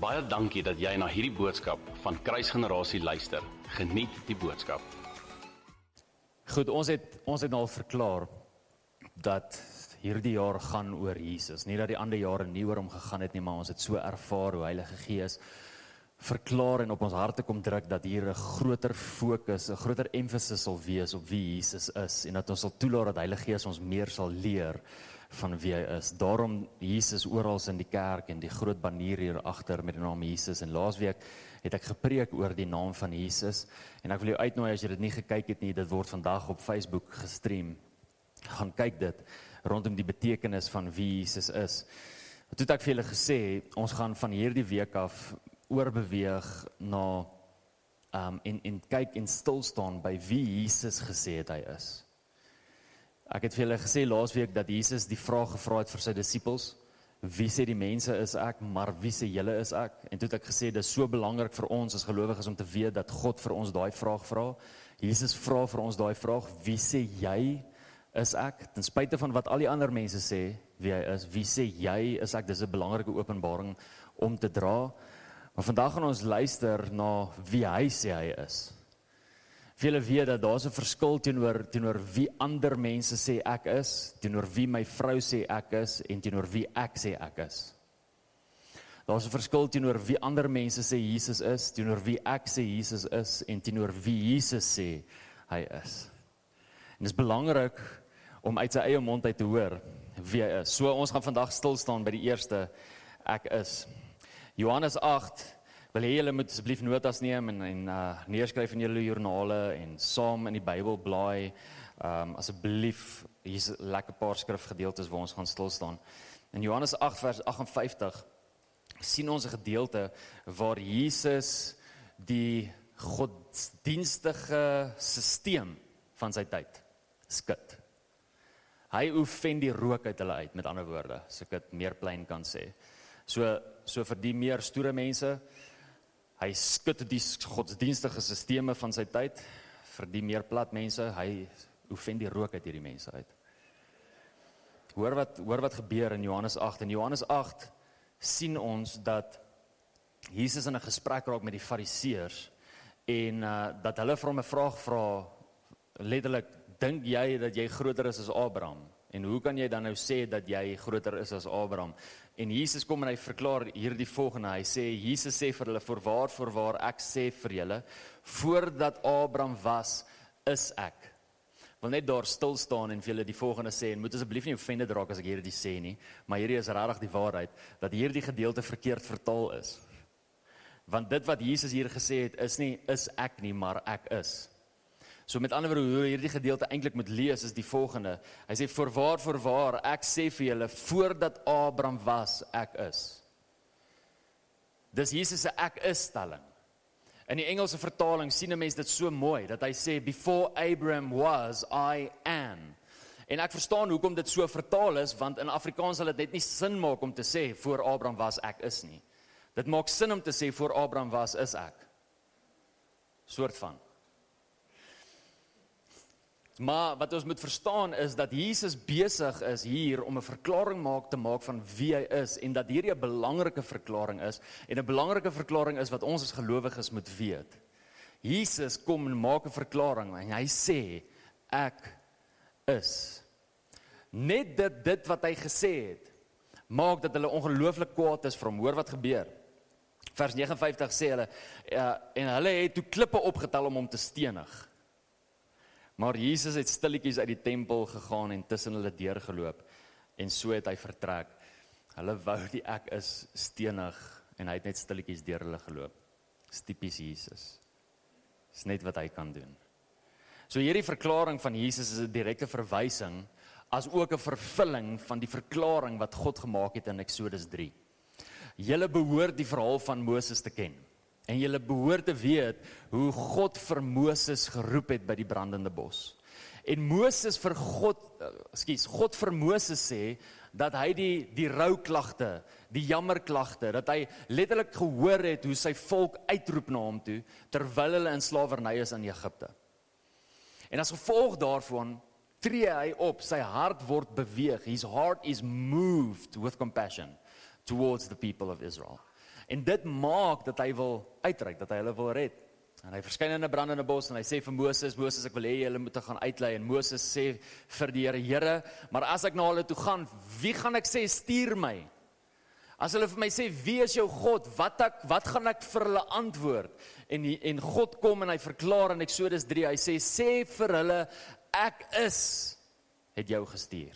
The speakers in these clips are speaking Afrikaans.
Baie dankie dat jy na hierdie boodskap van Kruisgenerasie luister. Geniet die boodskap. Goed, ons het ons het nou al verklaar dat hierdie jaar gaan oor Jesus. Nie dat die ander jare nie oor hom gegaan het nie, maar ons het so ervaar hoe Heilige Gees verklaar en op ons harte kom druk dat hier 'n groter fokus, 'n groter emphasis sal wees op wie Jesus is en dat ons sal toelaat dat Heilige Gees ons meer sal leer van wie hy is. Daarom Jesus oral in die kerk en die groot banier hier agter met die naam Jesus en laasweek het ek gepreek oor die naam van Jesus en ek wil jou uitnooi as jy dit nie gekyk het nie, dit word vandag op Facebook gestream. Gaan kyk dit rondom die betekenis van wie Jesus is. Toe het ek vir julle gesê, ons gaan van hierdie week af oorbeweeg na um en en kyk en stil staan by wie Jesus gesê het hy is. Ek het vir julle gesê laasweek dat Jesus die vraag gevra het vir sy disippels, wie sê die mense is ek, maar wie sê julle is ek? En toe het ek gesê dis so belangrik vir ons as gelowiges om te weet dat God vir ons daai vraag vra. Jesus vra vir ons daai vraag, wie sê jy is ek? Ten spyte van wat al die ander mense sê wie hy is, wie sê jy is ek? Dis 'n belangrike openbaring om te dra. Maar vandag gaan ons luister na wie hy sê hy is. Vele weet dat daar 'n verskil teenoor teenoor wie ander mense sê ek is, teenoor wie my vrou sê ek is en teenoor wie ek sê ek is. Daar's 'n verskil teenoor wie ander mense sê Jesus is, teenoor wie ek sê Jesus is en teenoor wie Jesus sê hy is. En dit is belangrik om uit sy eie mond uit te hoor wie hy is. So ons gaan vandag stil staan by die eerste ek is. Johannes 8 wil hê julle moet asseblief notas neem en en uh, neerskryf in julle joernale en saam in die Bybel blaai. Um asseblief hier's 'n lekker paar skrifgedeeltes waar ons gaan stil staan. In Johannes 8 vers 58 sien ons 'n gedeelte waar Jesus die godsdienstige stelsel van sy tyd skud. Hy oefen die rook uit hulle uit met ander woorde, as ek dit meer plain kan sê. So so vir die meer stoere mense, hy skud die godsdienstige sisteme van sy tyd. Vir die meer plat mense, hy oefen die rook uit hierdie mense uit. Hoor wat hoor wat gebeur in Johannes 8 en Johannes 8 sien ons dat Jesus in 'n gesprek raak met die Fariseërs en uh dat hulle vir hom 'n vraag vra letterlik dink jy dat jy groter is as Abraham en hoe kan jy dan nou sê dat jy groter is as Abraham En Jesus kom en hy verklaar hierdie volgende. Hy sê Jesus sê vir hulle voorwaar voorwaar ek sê vir julle voordat Abraham was is ek. Wil net daar stil staan en vir julle die volgende sê en moet asseblief nie offended raak as ek hierdie sê nie, maar hierdie is regtig die waarheid dat hierdie gedeelte verkeerd vertaal is. Want dit wat Jesus hier gesê het is nie is ek nie, maar ek is. So met ander woorde hoe hierdie gedeelte eintlik moet lees is die volgende. Hy sê voorwaar voorwaar ek sê vir julle voordat Abraham was ek is. Dis Jesus se ek is stelling. In die Engelse vertaling sien 'n mens dit so mooi dat hy sê before Abraham was I am. En ek verstaan hoekom dit so vertaal is want in Afrikaans sal dit net nie sin maak om te sê voor Abraham was ek is nie. Dit maak sin om te sê voor Abraham was is ek. Soort van. Maar wat ons moet verstaan is dat Jesus besig is hier om 'n verklaring maak te maak van wie hy is en dat hierdie 'n belangrike verklaring is en 'n belangrike verklaring is wat ons as gelowiges moet weet. Jesus kom en maak 'n verklaring en hy sê ek is. Net dit dit wat hy gesê het maak dat hulle ongelooflik kwaad is vir hom. Hoor wat gebeur. Vers 59 sê hulle ja, en hulle het toe klippe opgetel om hom te stenig. Maar Jesus het stilletjies uit die tempel gegaan en tussen hulle deurgeloop en so het hy vertrek. Hulle wou die ek is stenig en hy het net stilletjies deur hulle geloop. Dis tipies Jesus. Dis net wat hy kan doen. So hierdie verklaring van Jesus is 'n direkte verwysing as ook 'n vervulling van die verklaring wat God gemaak het in Eksodus 3. Julle behoort die verhaal van Moses te ken. En jy behoort te weet hoe God vir Moses geroep het by die brandende bos. En Moses vir God, eh, ekskuus, God vir Moses sê dat hy die die rouklagte, die jammerklagte, dat hy letterlik gehoor het hoe sy volk uitroep na hom toe terwyl hulle in slawerny is in Egipte. En as gevolg daarvan tree hy op, sy hart word beweeg. His heart is moved with compassion towards the people of Israel. En dit maak dat hy wil uitreik, dat hy hulle wil red. En hy verskyn in 'n brandende bos en hy sê vir Moses, Moses, ek wil hê julle moet gaan uitlei en Moses sê vir die Here, Here, maar as ek na hulle toe gaan, wie gaan ek sê stuur my? As hulle vir my sê, "Wie is jou God?" Wat ek wat gaan ek vir hulle antwoord? En en God kom en hy verklaar in Eksodus 3, hy sê, "Sê vir hulle, ek is het jou gestuur."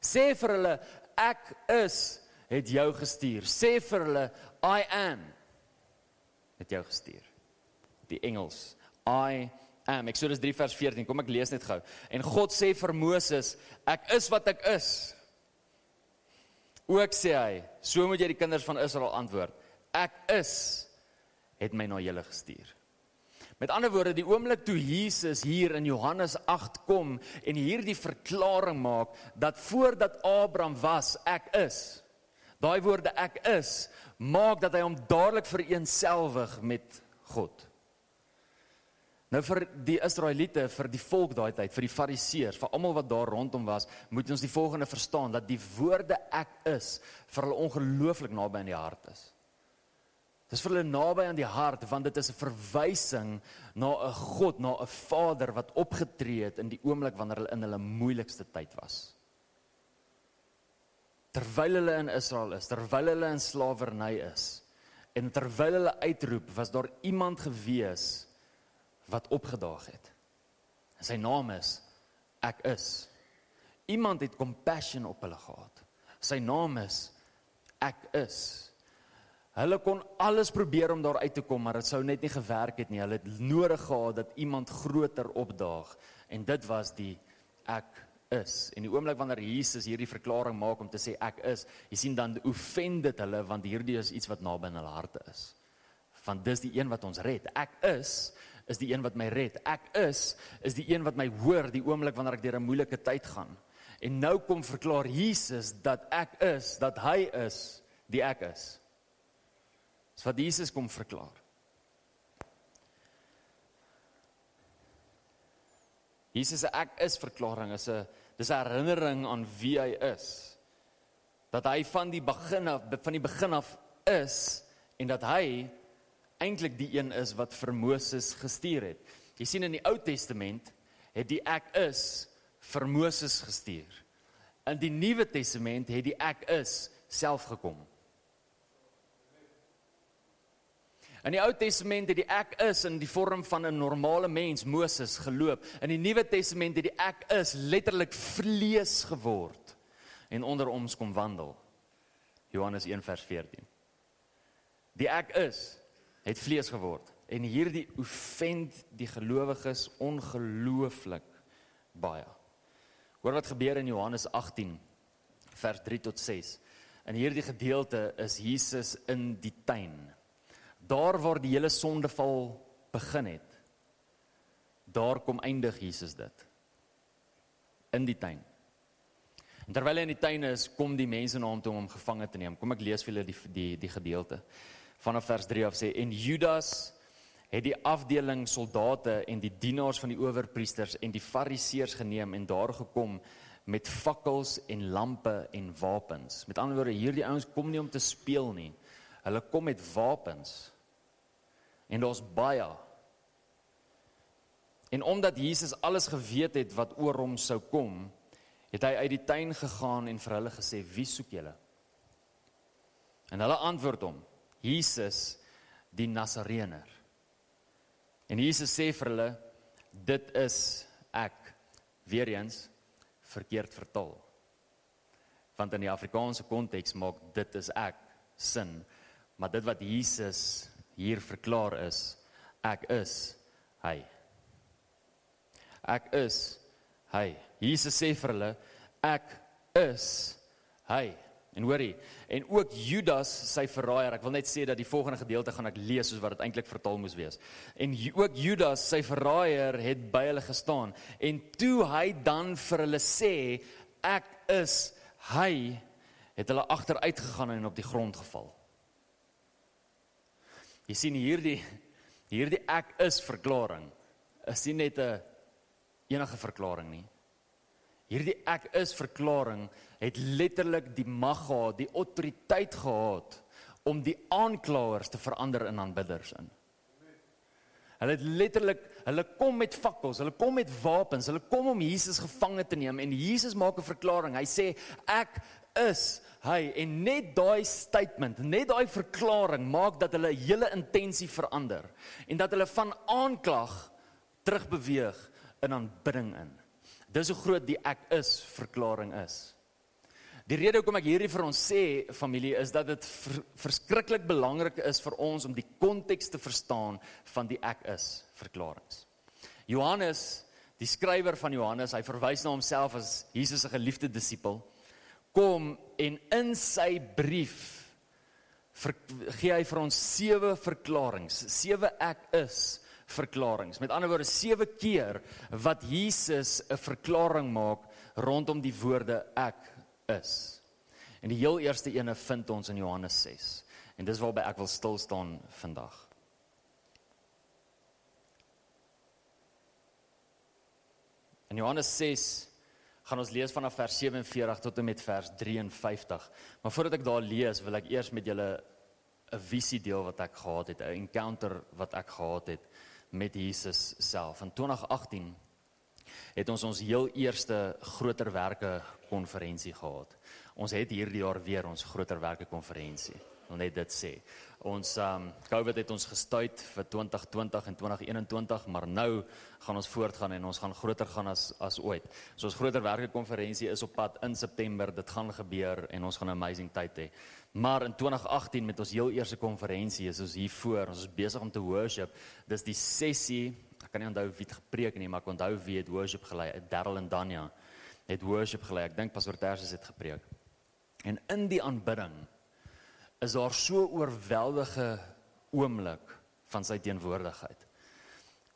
Sê vir hulle, "Ek is het jou gestuur." Sê vir hulle, "I am het jou gestuur." die Engels. I am. Eksodus 3 vers 14. Kom ek lees net gou. En God sê vir Moses, ek is wat ek is. Ook sê hy, so moet jy die kinders van Israel antwoord. Ek is het my na julle gestuur. Met ander woorde, die oomblik toe Jesus hier in Johannes 8 kom en hierdie verklaring maak dat voordat Abraham was, ek is. Daai woorde ek is maak dat hy hom dadelik vereenselwig met God. Nou vir die Israeliete, vir die volk daai tyd, vir die Fariseërs, vir almal wat daar rondom was, moet ons die volgende verstaan dat die woorde ek is vir hulle ongelooflik naby aan die hart is. Dit is vir hulle naby aan die hart want dit is 'n verwysing na 'n God, na 'n Vader wat opgetree het in die oomblik wanneer hulle in hulle moeilikste tyd was. Terwyl hulle in Israel is, terwyl hulle in slawerny is en terwyl hulle uitroep, was daar iemand gewees wat opgedaag het. Sy naam is ek is. Iemand het compassion op hulle gehad. Sy naam is ek is. Hulle kon alles probeer om daar uit te kom, maar dit sou net nie gewerk het nie. Hulle het nodig gehad dat iemand groter opdaag en dit was die ek is. En die oomblik wanneer Jesus hierdie verklaring maak om te sê ek is, jy sien dan offend dit hulle want hierdie is iets wat naby in hulle harte is. Want dis die een wat ons red. Ek is is die een wat my red. Ek is is die een wat my hoor die oomblik wanneer ek deur 'n moeilike tyd gaan. En nou kom verklaar Jesus dat ek is, dat hy is die ek is. Dis wat Jesus kom verklaar. Jesus se ek is verklaring is 'n dis 'n herinnering aan wie hy is. Dat hy van die begin af van die begin af is en dat hy eintlik die een is wat vir Moses gestuur het. Jy sien in die Ou Testament het die ek is vir Moses gestuur. In die Nuwe Testament het die ek is self gekom. In die Ou Testament het die ek is in die vorm van 'n normale mens Moses geloop. In die Nuwe Testament het die ek is letterlik vlees geword en onder ons kom wandel. Johannes 1:14. Die ek is het vlees geword en hierdie offend die gelowiges ongelooflik baie. Hoor wat gebeur in Johannes 18 vers 3 tot 6. In hierdie gedeelte is Jesus in die tuin. Daar waar die hele sondeval begin het. Daar kom eindig Jesus dit. In die tuin. En terwyl hy in die tuin is, kom die mense na hom toe om hom gevange te neem. Kom ek lees vir julle die die die gedeelte vanaf vers 3 af sê en Judas het die afdeling soldate en die dienaars van die owerpriesters en die fariseërs geneem en daar gekom met fakkels en lampe en wapens. Met ander woorde, hierdie ouens kom nie om te speel nie. Hulle kom met wapens. En daar's baie. En omdat Jesus alles geweet het wat oor hom sou kom, het hy uit die tuin gegaan en vir hulle gesê: "Wie soek julle?" En hulle antwoord hom: Jesus die Nasareëner. En Jesus sê vir hulle dit is ek weer eens verkeerd vertaal. Want in die Afrikaanse konteks maak dit is ek sin, maar dit wat Jesus hier verklaar is ek is hy. Ek is hy. Jesus sê vir hulle ek is hy. En hoorie, en ook Judas sy verraaier. Ek wil net sê dat die volgende gedeelte gaan ek lees soos wat dit eintlik vertaal moes wees. En ook Judas sy verraaier het by hulle gestaan en toe hy dan vir hulle sê ek is hy het hulle agteruit gegaan en op die grond geval. Jy sien hierdie hierdie ek is verklaring is nie net 'n enige verklaring nie. Hierdie ek is verklaring het letterlik die mag gehad, die autoriteit gehad om die aanklaers te verander in aanbidders in. Hulle het letterlik, hulle kom met fakkels, hulle kom met wapens, hulle kom om Jesus gevange te neem en Jesus maak 'n verklaring. Hy sê ek is hy en net daai statement, net daai verklaring maak dat hulle hele intensie verander en dat hulle van aanklag terugbeweeg in aanbidding in. Dis hoe groot die ek is verklaring is. Die rede hoekom ek hierdie vir ons sê familie is dat dit ver, verskriklik belangrik is vir ons om die konteks te verstaan van die ek is verklaringe. Johannes, die skrywer van Johannes, hy verwys na homself as Jesus se geliefde disipel, kom en in sy brief ver, gee hy vir ons sewe verklaringe, sewe ek is verklaringe. Met ander woorde, sewe keer wat Jesus 'n verklaring maak rondom die woorde ek is. En die heel eerste ene vind ons in Johannes 6. En dis waarby ek wil stil staan vandag. In Johannes 6 gaan ons lees vanaf vers 47 tot en met vers 53. Maar voordat ek daar lees, wil ek eers met julle 'n visie deel wat ek gehad het, 'n encounter wat ek gehad het met Jesus self. In 2018 het ons ons heel eerste groter werke konferensie gehad. Ons het hierdie jaar weer ons groter werke konferensie. Wil net dit sê. Ons um COVID het ons gestuit vir 2020 en 2021, maar nou gaan ons voortgaan en ons gaan groter gaan as as ooit. So ons groter werke konferensie is op pad in September. Dit gaan gebeur en ons gaan 'n amazing tyd hê. Maar in 2018 met ons heel eerste konferensie is ons hier voor. Ons is besig om te worship. Dis die sessie Ek kan nie onthou wie het gepreek nie, maar ek onthou wie het worship gelei, Darryl en Danya het worship gelei. Ek dink pastoor Tersius het gepreek. En in die aanbidding is daar so oorweldige oomblik van sy teenwoordigheid.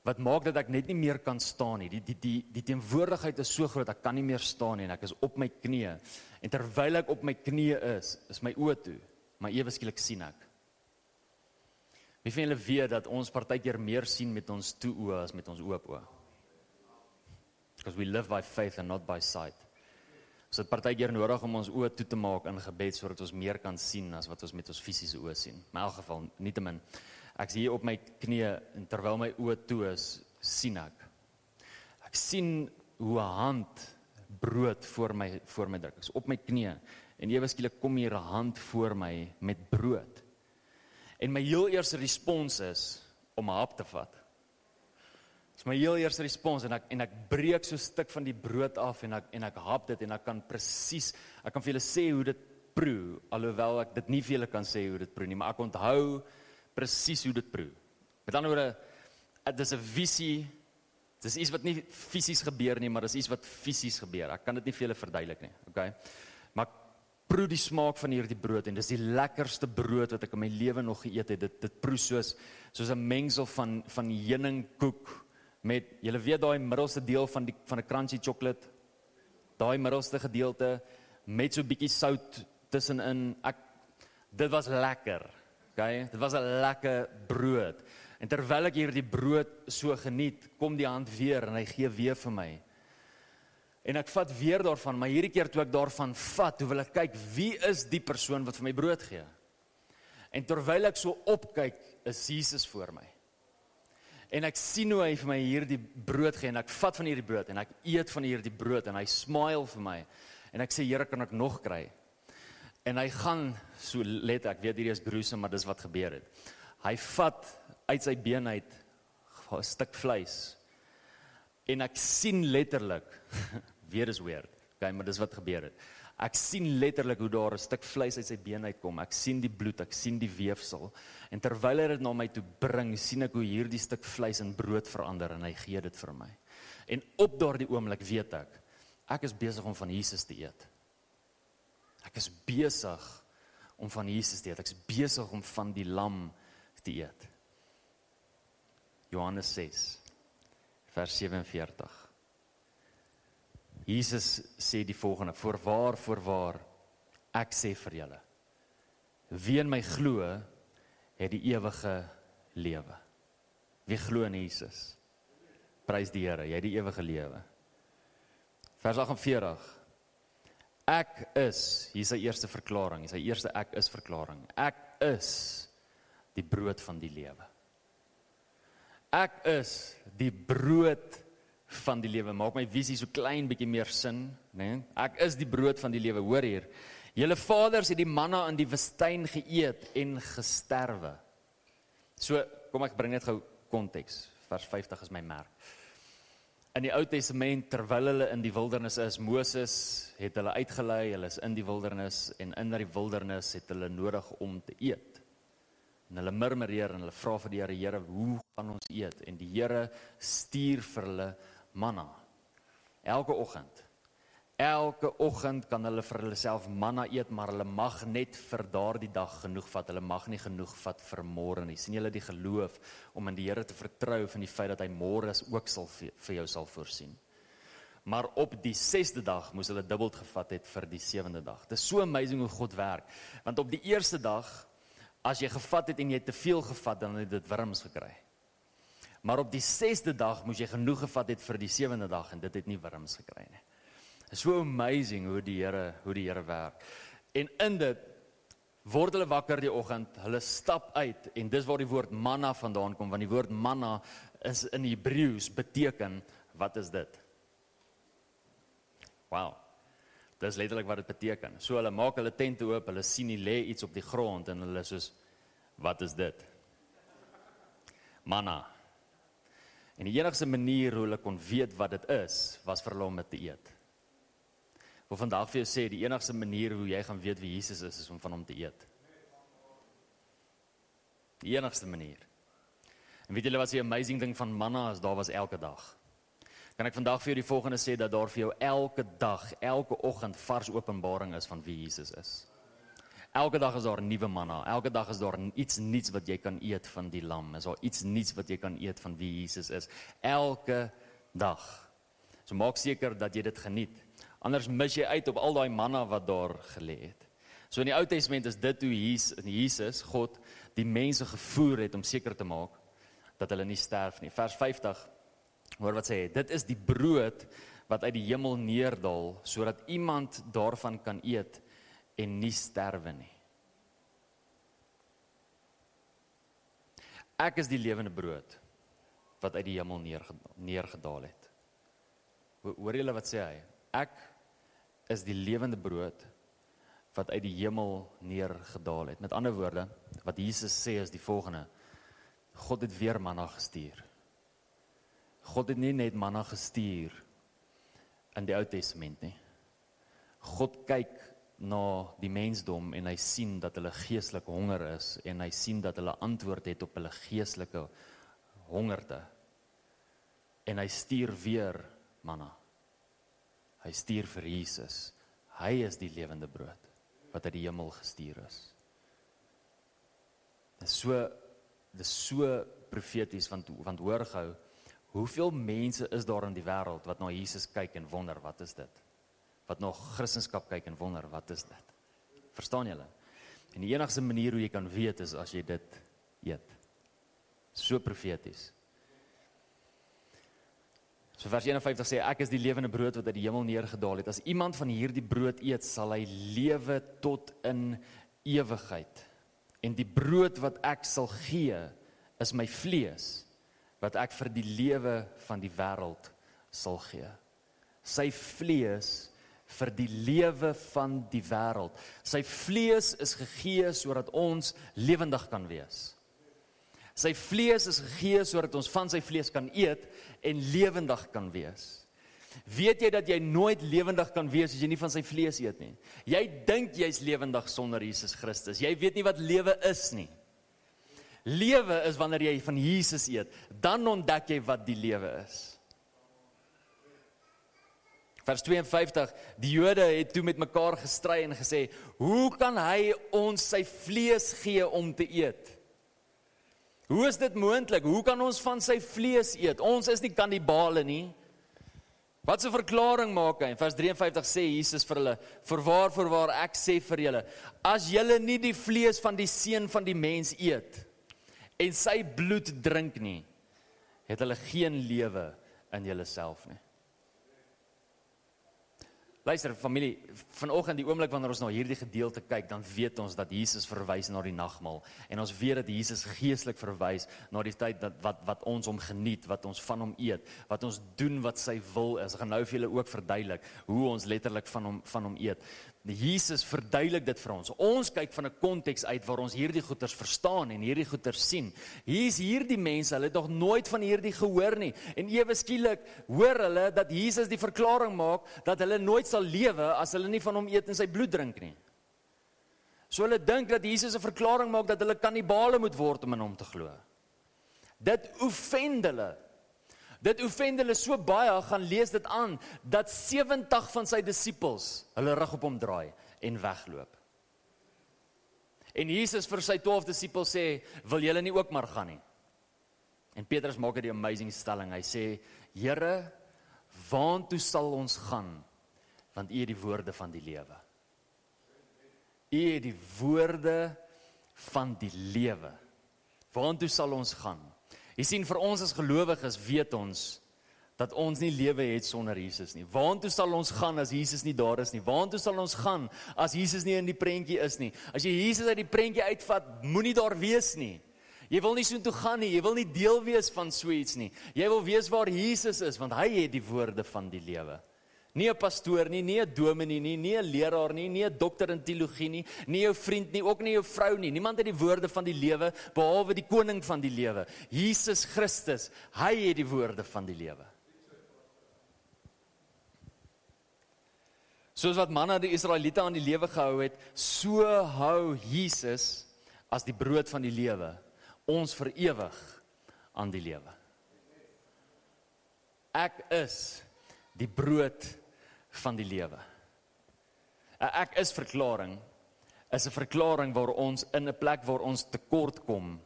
Wat maak dat ek net nie meer kan staan nie. Die die die die teenwoordigheid is so groot ek kan nie meer staan nie en ek is op my knieë. En terwyl ek op my knieë is, is my oë toe, maar ewe skielik sien ek. Wie van julle weet dat ons partykeer meer sien met ons toe oë as met ons oop oë? because we live by faith and not by sight. Ons het partykeer nodig om ons oë toe te maak in gebed sodat ons meer kan sien as wat ons met ons fisiese oë sien. In elk geval, nietemin, ek is hier op my knieë en terwyl my oë toe is, sien ek. Ek sien hoe 'n hand brood voor my voor my druk. Ek is op my knieë en ewe skielik kom hier 'n hand voor my met brood. En my heel eerste respons is om 'n hap te vat. Dis my heel eerste respons en ek en ek breek so 'n stuk van die brood af en ek en ek hap dit en ek kan presies ek kan vir julle sê hoe dit proe alhoewel ek dit nie vir julle kan sê hoe dit proe nie, maar ek onthou presies hoe dit proe. Met ander woorde, dit is 'n visie. Dis iets wat nie fisies gebeur nie, maar dis iets wat fisies gebeur. Ek kan dit nie vir julle verduidelik nie, okay? Maar proe die smaak van hierdie brood en dis die lekkerste brood wat ek in my lewe nog geëet het. Dit dit proe soos soos 'n mengsel van van heuningkoek met julle weet daai middelste deel van die van 'n crunchy chocolate? Daai middelste gedeelte met so 'n bietjie sout tussenin. Ek dit was lekker okay? Dit was 'n lekker brood. En terwyl ek hierdie brood so geniet kom die hand weer en hy gee weer vir my. En ek vat weer daarvan maar hierdie keer toe ek daarvan vat hoe wil ek kyk wie is die persoon wat vir my brood gee. En terwyl ek so opkyk is Jesus voor my en ek sien hoe hy vir my hierdie brood gee en ek vat van hierdie brood en ek eet van hierdie brood en hy smile vir my en ek sê Here kan ek nog kry? En hy gaan so let ek weet hierdie is gruesome maar dis wat gebeur het. Hy vat uit sy been uit 'n stuk vleis en ek sien letterlik weer is weird okay maar dis wat gebeur het Ek sien letterlik hoe daar 'n stuk vleis uit sy been uitkom. Ek sien die bloed, ek sien die weefsel. En terwyl hy dit na my toe bring, sien ek hoe hierdie stuk vleis in brood verander en hy gee dit vir my. En op daardie oomblik weet ek, ek is besig om van Jesus te eet. Ek is besig om van Jesus te eet. Ek is besig om van die lam te eet. Johannes 6 vers 47 Jesus sê die volgende: "Voorwaar, voorwaar, ek sê vir julle, wie in my glo, het die ewige lewe." Wie glo in Jesus? Prys die Here, jy het die ewige lewe. Vers 48. Ek is, hier is sy eerste verklaring, hier is sy eerste ek is verklaring. Ek is die brood van die lewe. Ek is die brood van die lewe. Maak my visie so klein bietjie meer sin, né? Nee? Ek is die brood van die lewe. Hoor hier. Julle vaders het die manna in die woestyn geëet en gesterwe. So, kom ek bring net gou konteks. Vers 50 is my merk. In die Ou Testament terwyl hulle in die wildernis is, Moses het hulle uitgelei, hulle is in die wildernis en in daardie wildernis het hulle nodig om te eet. En hulle murmureer en hulle vra vir die Here, Here, hoe gaan ons eet? En die Here stuur vir hulle manna. Elke oggend Elke oggend kan hulle vir hulle self manna eet, maar hulle mag net vir daardie dag genoeg vat. Hulle mag nie genoeg vat vir môre nie. sien julle die geloof om in die Here te vertrou van die feit dat hy môre ook sal vir jou sal voorsien. Maar op die 6de dag moes hulle dubbel gevat het vir die 7de dag. Dit is so amazing hoe God werk. Want op die eerste dag as jy gevat het en jy te veel gevat dan het dit wurms gekry. Maar op die 6de dag moes jy genoeg gevat het vir die 7de dag en dit het nie wurms gekry nie. Is so amazing hoe die Here hoe die Here werk. En in dit word hulle wakker die oggend, hulle stap uit en dis waar die woord manna vandaan kom want die woord manna is in Hebreëus beteken wat is dit? Wow. Dis letterlik wat dit beteken. So hulle maak hulle tente oop, hulle sien nie lê iets op die grond en hulle soos wat is dit? Manna. En die enigste manier hoe hulle kon weet wat dit is, was vir hulle om dit te eet wil vandag vir jou sê die enigste manier hoe jy gaan weet wie Jesus is is om van hom te eet. Die enigste manier. En weet julle wat die amazing ding van manna is, daar was elke dag. Kan ek vandag vir jou die volgende sê dat daar vir jou elke dag, elke oggend vars openbaring is van wie Jesus is. Elke dag is daar nuwe manna. Elke dag is daar iets nuuts wat jy kan eet van die lam. Is daar iets nuuts wat jy kan eet van wie Jesus is. Elke dag. So maak seker dat jy dit geniet. Anders mis jy uit op al daai manna wat daar gelê het. So in die Ou Testament is dit hoe Jesus Jesus God die mense gevoer het om seker te maak dat hulle nie sterf nie. Vers 50 hoor wat sê hy, dit is die brood wat uit die hemel neerdal sodat iemand daarvan kan eet en nie sterwe nie. Ek is die lewende brood wat uit die hemel neergedaal het. Hoor julle wat sê hy? Ek is die lewende brood wat uit die hemel neergedaal het. Met ander woorde, wat Jesus sê is die volgende: God het weer manna gestuur. God het nie net manna gestuur in die Ou Testament nie. God kyk na die mensdom en hy sien dat hulle geestelik honger is en hy sien dat hulle antwoord het op hulle geestelike hongerte. En hy stuur weer manna. Hy stuur vir Jesus. Hy is die lewende brood wat uit die hemel gestuur is. Dit is so dis so profeties want want hoor gou hoeveel mense is daar in die wêreld wat na Jesus kyk en wonder wat is dit? Wat na Christendom kyk en wonder wat is dit? Verstaan julle? En die enigste manier hoe jy kan weet is as jy dit eet. So profeties. So vers 51 sê ek is die lewende brood wat uit die hemel neergedaal het. As iemand van hierdie brood eet, sal hy lewe tot in ewigheid. En die brood wat ek sal gee, is my vlees wat ek vir die lewe van die wêreld sal gee. Sy vlees vir die lewe van die wêreld. Sy vlees is gegee sodat ons lewendig kan wees. Sy vlees is gegee sodat ons van sy vlees kan eet en lewendig kan wees. Weet jy dat jy nooit lewendig kan wees as jy nie van sy vlees eet nie? Jy dink jy's lewendig sonder Jesus Christus. Jy weet nie wat lewe is nie. Lewe is wanneer jy van Jesus eet, dan ontdek jy wat die lewe is. Vers 52, die Jode het toe met mekaar gestry en gesê, "Hoe kan hy ons sy vlees gee om te eet?" Hoe is dit moontlik? Hoe kan ons van sy vlees eet? Ons is nie kannibale nie. Wat 'n verklaring maak hy? Vers 53 sê Jesus vir hulle: "Verwaar, verwaar, ek sê vir julle, as julle nie die vlees van die seun van die mens eet en sy bloed drink nie, het hulle geen lewe in julleself nie." Luister familie, vanoggend die oomblik wanneer ons na hierdie gedeelte kyk, dan weet ons dat Jesus verwys na die nagmaal en ons weet dat Jesus geestelik verwys na die tyd dat wat wat ons hom geniet, wat ons van hom eet, wat ons doen wat sy wil is. Ek gaan nou vir julle ook verduidelik hoe ons letterlik van hom van hom eet. Jesus verduidelik dit vir ons. Ons kyk van 'n konteks uit waar ons hierdie goeters verstaan en hierdie goeters sien. Hier's hierdie mense, hulle het nog nooit van hierdie gehoor nie. En ewe skielik hoor hulle dat Jesus die verklaring maak dat hulle nooit sal lewe as hulle nie van hom eet en sy bloed drink nie. So hulle dink dat Jesus 'n verklaring maak dat hulle kannibale moet word om in hom te glo. Dit offend hulle. Dit offend hulle so baie, gaan lees dit aan dat 70 van sy disippels hulle rug op hom draai en wegloop. En Jesus vir sy 12 disippels sê, "Wil julle nie ook maar gaan nie?" En Petrus maak 'n amazing stelling. Hy sê, "Here, waartoe sal ons gaan? Want U het die woorde van die lewe. U het die woorde van die lewe. Waartoe sal ons gaan?" Jy sien vir ons as gelowiges weet ons dat ons nie lewe het sonder Jesus nie. Waartoe sal ons gaan as Jesus nie daar is nie? Waartoe sal ons gaan as Jesus nie in die prentjie is nie? As jy Jesus uit die prentjie uitvat, moenie daar wees nie. Jy wil nie soontoe gaan nie. Jy wil nie deel wees van so iets nie. Jy wil weet waar Jesus is want hy het die woorde van die lewe. Nie 'n pastoor nie, nie 'n dominee nie, nie 'n leraar nie, nie 'n dokter in teologie nie, nie jou vriend nie, ook nie jou vrou nie. Niemand het die woorde van die lewe behalwe die koning van die lewe, Jesus Christus. Hy het die woorde van die lewe. Soos wat manna die Israeliete aan die lewe gehou het, so hou Jesus as die brood van die lewe ons vir ewig aan die lewe. Ek is die brood van die lewe. 'n Ek is verklaring is 'n verklaring waar ons in 'n plek waar ons tekort kom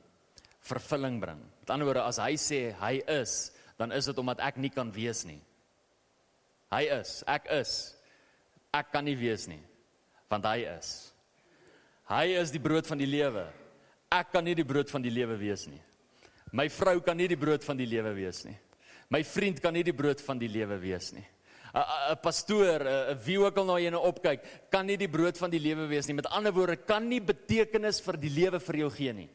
vervulling bring. Met ander woorde as hy sê hy is, dan is dit omdat ek nie kan wees nie. Hy is, ek is. Ek kan nie wees nie want hy is. Hy is die brood van die lewe. Ek kan nie die brood van die lewe wees nie. My vrou kan nie die brood van die lewe wees nie. My vriend kan nie die brood van die lewe wees nie. 'n pastoor, 'n wie ook al na jy nou opkyk, kan nie die brood van die lewe wees nie. Met ander woorde, kan nie betekenis vir die lewe vir jou gee nie.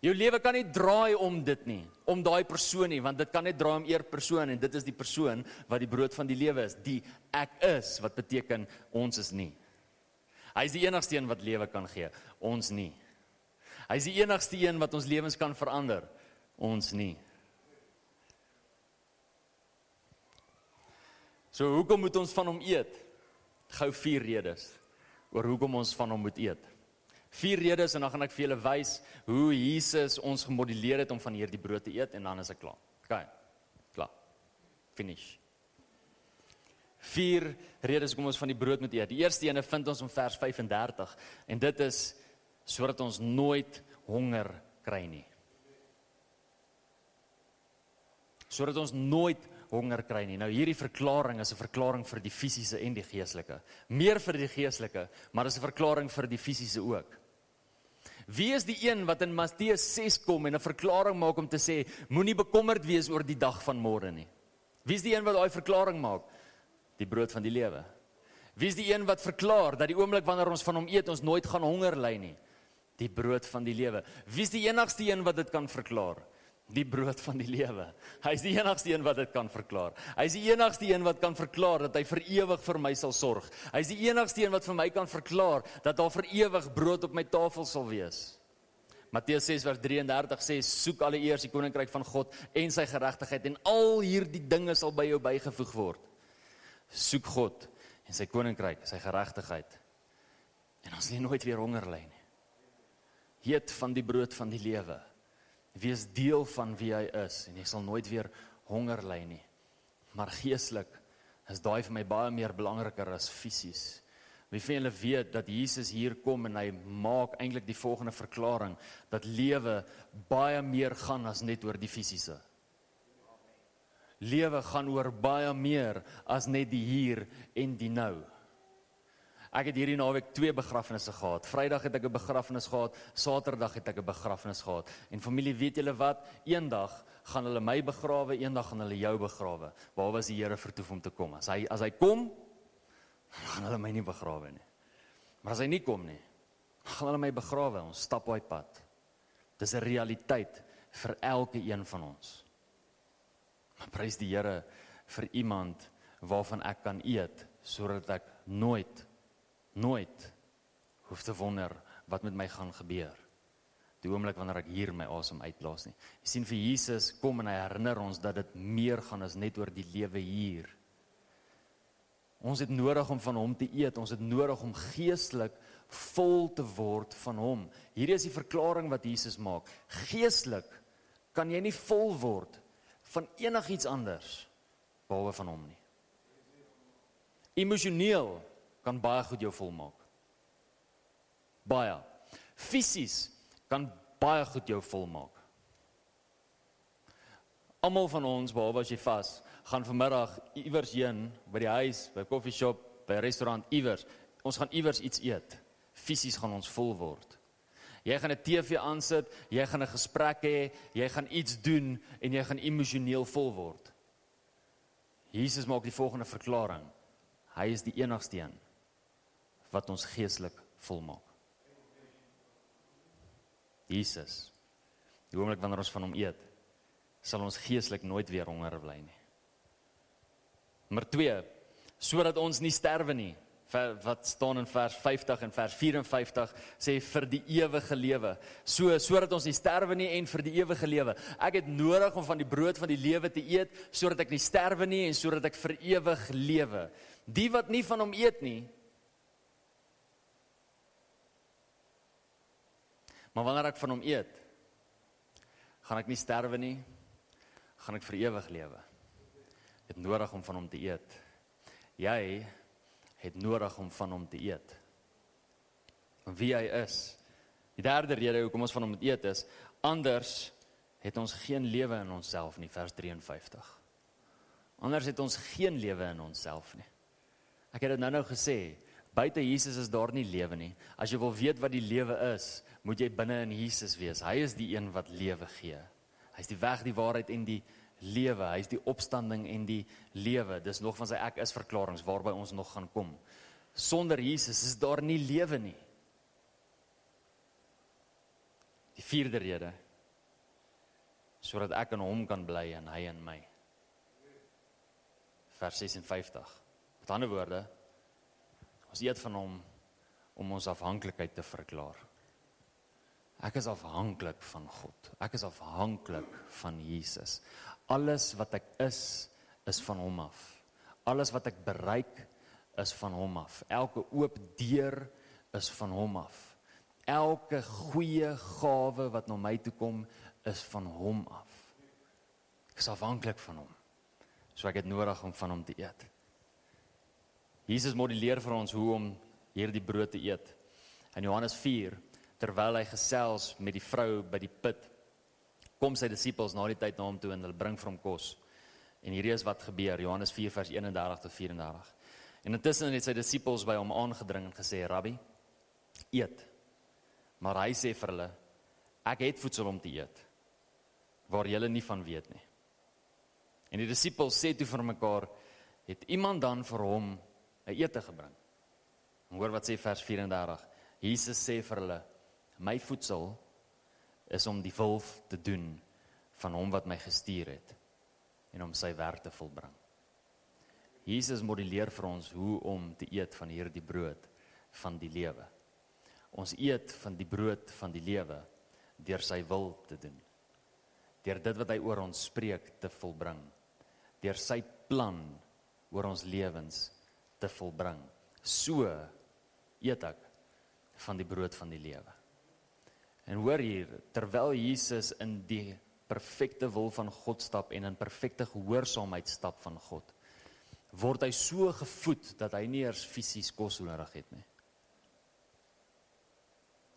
Jou lewe kan nie draai om dit nie, om daai persoon nie, want dit kan net draai om eer persoon en dit is die persoon wat die brood van die lewe is, die ek is wat beteken ons is nie. Hy is die enigste een wat lewe kan gee, ons nie. Hy is die enigste een wat ons lewens kan verander, ons nie. So hoekom moet ons van hom eet? Gou vier redes oor hoekom ons van hom moet eet. Vier redes en dan gaan ek vir julle wys hoe Jesus ons gemodelleer het om van hierdie brood te eet en dan is ek klaar. OK. Klaar. Finish. Vier redes hoekom ons van die brood moet eet. Die eerste ene vind ons in vers 35 en dit is sodat ons nooit honger kry nie. Sodat ons nooit honger kry nie. Nou hierdie verklaring is 'n verklaring vir die fisiese en die geestelike. Meer vir die geestelike, maar is 'n verklaring vir die fisiese ook. Wie is die een wat in Matteus 6 kom en 'n verklaring maak om te sê moenie bekommerd wees oor die dag van môre nie? Wie is die een wat daai verklaring maak? Die brood van die lewe. Wie is die een wat verklaar dat die oomblik wanneer ons van hom eet ons nooit gaan honger ly nie? Die brood van die lewe. Wie is die enigste een wat dit kan verklaar? Die brood van die lewe. Hy is die enigste een wat dit kan verklaar. Hy is die enigste een wat kan verklaar dat hy vir ewig vir my sal sorg. Hy is die enigste een wat vir my kan verklaar dat daar vir ewig brood op my tafel sal wees. Matteus 6 vers 33 sê soek alle eers die koninkryk van God en sy geregtigheid en al hierdie dinge sal by jou bygevoeg word. Soek God en sy koninkryk, sy geregtigheid. En ons nie nooit weer honger ly nie. Eet van die brood van die lewe. Wees deel van wie hy is en jy sal nooit weer honger ly nie. Maar geestelik is daai vir my baie meer belangriker as fisies. Wie van julle weet dat Jesus hier kom en hy maak eintlik die volgende verklaring dat lewe baie meer gaan as net oor die fisiese. Lewe gaan oor baie meer as net die hier en die nou. Ek het hierdie naweek twee begrafnisse gehad. Vrydag het ek 'n begrafnis gehad, Saterdag het ek 'n begrafnis gehad. En familie, weet julle wat? Eendag gaan hulle my begrawe, eendag gaan hulle jou begrawe. Waar was die Here vertoef om te kom? As hy as hy kom, gaan hulle my nie begrawe nie. Maar as hy nie kom nie, gaan hulle my begrawe. Ons stap hy pad. Dis 'n realiteit vir elke een van ons. Maar prys die Here vir iemand waarvan ek kan eet sodat ek nooit nooit hoef te wonder wat met my gaan gebeur. Die oomblik wanneer ek hier my asem uitblaas nie. Jy sien vir Jesus kom en hy herinner ons dat dit meer gaan as net oor die lewe hier. Ons het nodig om van hom te eet. Ons het nodig om geestelik vol te word van hom. Hierdie is die verklaring wat Jesus maak. Geestelik kan jy nie vol word van enigiets anders behalwe van hom nie. Emosioneel kan baie goed jou volmaak. Baie. Fisies kan baie goed jou volmaak. Almal van ons behalwe as jy vas, gaan vanmiddag iewers heen by die huis, by koffieshop, by restaurant iewers. Ons gaan iewers iets eet. Fisies gaan ons vol word. Jy gaan 'n TV aansit, jy gaan 'n gesprek hê, jy gaan iets doen en jy gaan emosioneel vol word. Jesus maak die volgende verklaring. Hy is die enigste een wat ons geestelik volmaak. Jesus. Die oomblik wanneer ons van hom eet, sal ons geestelik nooit weer honger bly nie. Nommer 2, sodat ons nie sterwe nie. Wat staan in vers 50 en vers 54 sê vir die ewige lewe. So sodat ons nie sterwe nie en vir die ewige lewe. Ek het nodig om van die brood van die lewe te eet sodat ek nie sterwe nie en sodat ek vir ewig lewe. Die wat nie van hom eet nie, Maar wanneer ek van hom eet, gaan ek nie sterwe nie, gaan ek vir ewig lewe. Ek het nodig om van hom te eet. Jy het nodig om van hom te eet. Wie hy is. Die derde rede hoekom ons van hom moet eet is anders het ons geen lewe in onsself nie vers 53. Anders het ons geen lewe in onsself nie. Ek het dit nou-nou gesê, buite Jesus is daar nie lewe nie. As jy wil weet wat die lewe is, moet jy binne in Jesus wees. Hy is die een wat lewe gee. Hy's die weg, die waarheid en die lewe. Hy's die opstanding en die lewe. Dis nog van sy ek is verklaringe waarby ons nog gaan kom. Sonder Jesus is daar nie lewe nie. Die vierde rede sodat ek in hom kan bly en hy in my. Vers 56. Met ander woorde, ons eet van hom om ons afhanklikheid te verklaar. Ek is afhanklik van God. Ek is afhanklik van Jesus. Alles wat ek is, is van hom af. Alles wat ek bereik is van hom af. Elke oop deur is van hom af. Elke goeie gawe wat na my toe kom, is van hom af. Ek is afhanklik van hom. So ek het nodig om van hom te eet. Jesus modelleer vir ons hoe om hierdie brood te eet. In Johannes 4 terwyl hy gesels met die vrou by die put kom sy disippels na die tyd na hom toe en hulle bring vir hom kos. En hierdie is wat gebeur Johannes 4 vers 31 tot 34. En intussen het sy disippels by hom aangedring en gesê: "Rabbi, eet." Maar hy sê vir hulle: "Ek het voedsel om te eet waar julle nie van weet nie." En die disippels sê toe vir mekaar: "Het iemand dan vir hom 'n ete gebring?" En hoor wat sê vers 34. Jesus sê vir hulle: My voedsel is om die wil te doen van hom wat my gestuur het en om sy werk te volbring. Jesus modelleer vir ons hoe om te eet van hierdie brood van die lewe. Ons eet van die brood van die lewe deur sy wil te doen. Deur dit wat hy oor ons spreek te volbring. Deur sy plan oor ons lewens te volbring. So eet ek van die brood van die lewe. En hoor hier, terwyl Jesus in die perfekte wil van God stap en in perfekte gehoorsaamheid stap van God, word hy so gevoed dat hy nie eers fisies kos nodig het nie.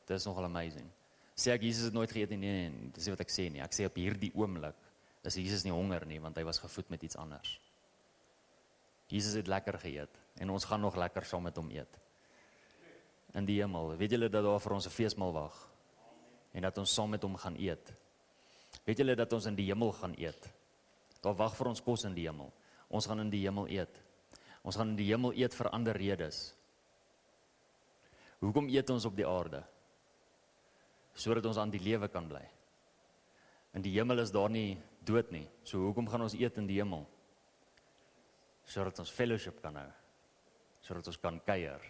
Dit is nogal amazing. Sê ek Jesus het nooit geëet nie, nee, nee, dis nie wat ek sê nie. Ek sê op hierdie oomblik is Jesus nie honger nie want hy was gevoed met iets anders. Jesus het lekker geëet en ons gaan nog lekker saam met hom eet. In die hemel. Weet julle dat daar vir ons 'n feesmaal wag? en dat ons saam met hom gaan eet. Weet julle dat ons in die hemel gaan eet? Daar wag vir ons kos in die hemel. Ons gaan in die hemel eet. Ons gaan in die hemel eet vir ander redes. Hoekom eet ons op die aarde? Sodat ons aan die lewe kan bly. In die hemel is daar nie dood nie. So hoekom gaan ons eet in die hemel? Sodat ons fellowship kan hou. Sodat ons kan kuier.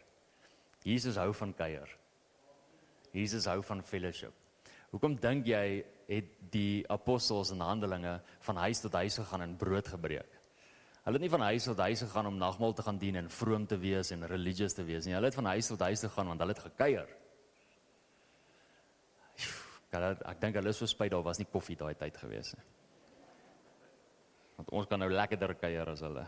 Jesus hou van kuier. Jesus hou van fellowship. Hoekom dink jy het die apostels in Handelinge van huis tot huis gegaan en brood gebreek? Hulle het nie van huis tot huis gegaan om nagmaal te gaan dien en vroom te wees en religious te wees nie. Hulle het van huis tot huis gegaan want hulle het gekuier. Ek ek dink hulle is so spyt daar was nie koffie daai tyd gewees nie. Want ons kan nou lekkerder kuier as hulle.